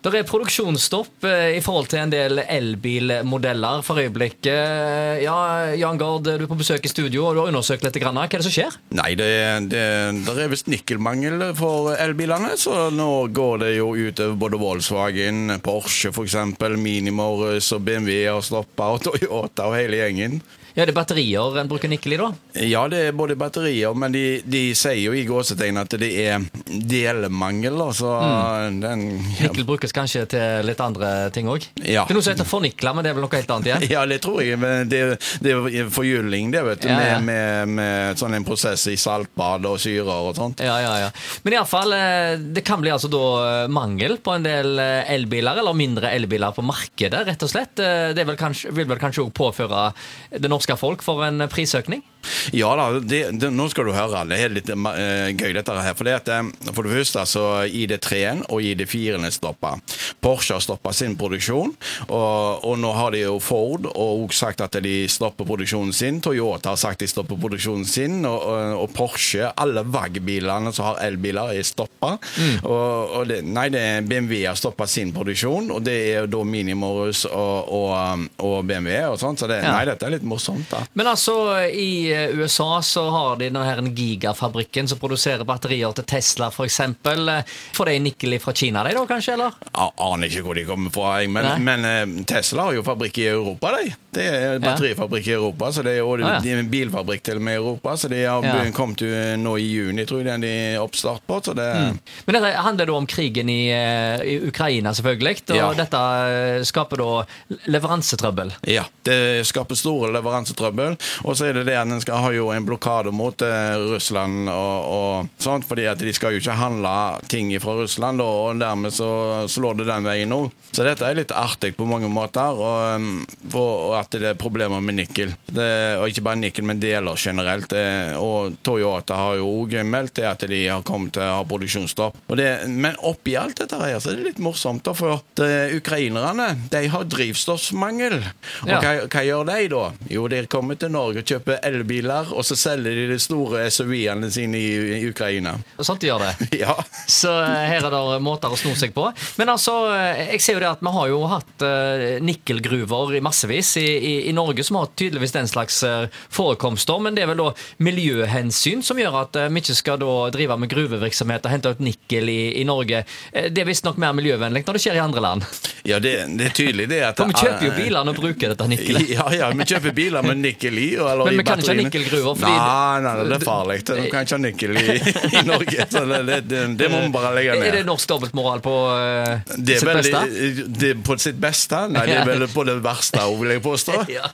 Det er produksjonsstopp eh, i forhold til en del elbilmodeller for øyeblikket. Eh, Ja, Jan Gard, du er på besøk i studio og du har undersøkt litt. Hva er det som skjer? Nei, det, det, det er visst nikkelmangel for elbilene, så nå går det jo utover både Volkswagen, Porsche f.eks., Minimorris og BMW har stoppa, og Toyota og hele gjengen. Ja, Det er batterier en bruker nikkel i, da? Ja, det er både batterier, men de, de sier jo i gåsetegn at det er delmangel, da, så den ja, Nikkel brukes kanskje til litt andre ting òg? Ja. Det er noe som heter fornikla, men det er vel noe helt annet igjen? Ja, det tror jeg. Men det, det er forgylling, det, vet du. Ja, ja. Med, med, med sånn en prosess i saltbad og syrer og sånt. Ja, ja, ja. Men iallfall, det kan bli altså da eh, mangel på en del eh, elbiler, eller mindre elbiler på markedet, rett og slett. Eh, Det vil, kanskje, vil vel kanskje òg påføre det norske folk for en prisøkning? Ja da, det, det, nå skal du høre. Det er litt uh, gøy dette her. For det, at, eh, for det første så ID3-en og ID4-en er stoppa. Porsche har stoppa sin produksjon, og, og nå har de jo Ford og også sagt at de stopper produksjonen sin. Toyota har sagt de stopper produksjonen sin, og, og, og Porsche, alle VAG-bilene som har elbiler, er stoppa. Det, nei, det BMW har stoppa sin produksjon, og det er jo da Minimorus og, um, BMW og sånt, så det, Ja. nei, dette er litt morsomt, da. Men altså, i USA så har de denne gigafabrikken som produserer batterier til Tesla, f.eks. Får de nikkel fra Kina, de da, kanskje? eller? Jeg aner ikke hvor de kommer fra, men, men eh, Tesla har jo fabrikk i Europa. De. Det er batterifabrikk i Europa, så det er, og Ah, ja. bilfabrikk til og med i Europa. Så de har Ja. kommet nå i juni, tror jeg, det er de oppstart på. Så det, Men dette handler da om krigen i, eh, i Ukraina, selvfølgelig. Og Ja. dette eh, skaper da leveransetrøbbel. Ja, det skaper store leveransetrøbbel. Og så er det det at en skal ha jo en blokade mot eh, Russland og, og sånt, fordi at de skal jo ikke handle ting fra Russland, og, dermed så slår det den veien òg. Så dette er litt artig på mange måter, og, um, og at det er problemer med nikkel. Det, og ikke bare nikkel, men deler generelt. Og Toyota har jo òg meldt det at de har kommet til å ha produksjonsstopp. Men oppi alt dette her, så er det litt morsomt, da, for at, eh, ukrainerne de har drivstoffmangel. Og Ja. hva, hva gjør de da? Jo, de kommer til Norge og kjøper elbiler, og så selger de de store SUV-ene sine i, i Ukraina. Og de gjør det. Ja. Så eh, her er det måter å sno seg på. Men altså, eh, jeg ser jo det at vi har jo hatt eh, nikkelgruver i massevis i, i, i Norge som har tydeligvis den slags forekomster, men det er vel da miljøhensyn som gjør at vi ikke skal da drive med gruvevirksomhet og hente ut nikkel i, i Norge. Det er visstnok mer miljøvennlig når det skjer i andre land. ja, det, det er tydelig det at For vi kjøper jo bilene og bruker dette nikkelet. Ja, ja, vi kjøper biler med nikkel i. Eller Men i vi kan ikke. Nikkelgruver, fordi- Nei, nei, det er farlig. Du kan ikke ha nikkel i, i Norge. Så det, det, det, det må vi bare legge ned. Er det norsk dobbeltmoral på uh, Det sitt veldig, beste? det, på sitt beste? Nei, det er vel på det verste, vil jeg påstå. Ja.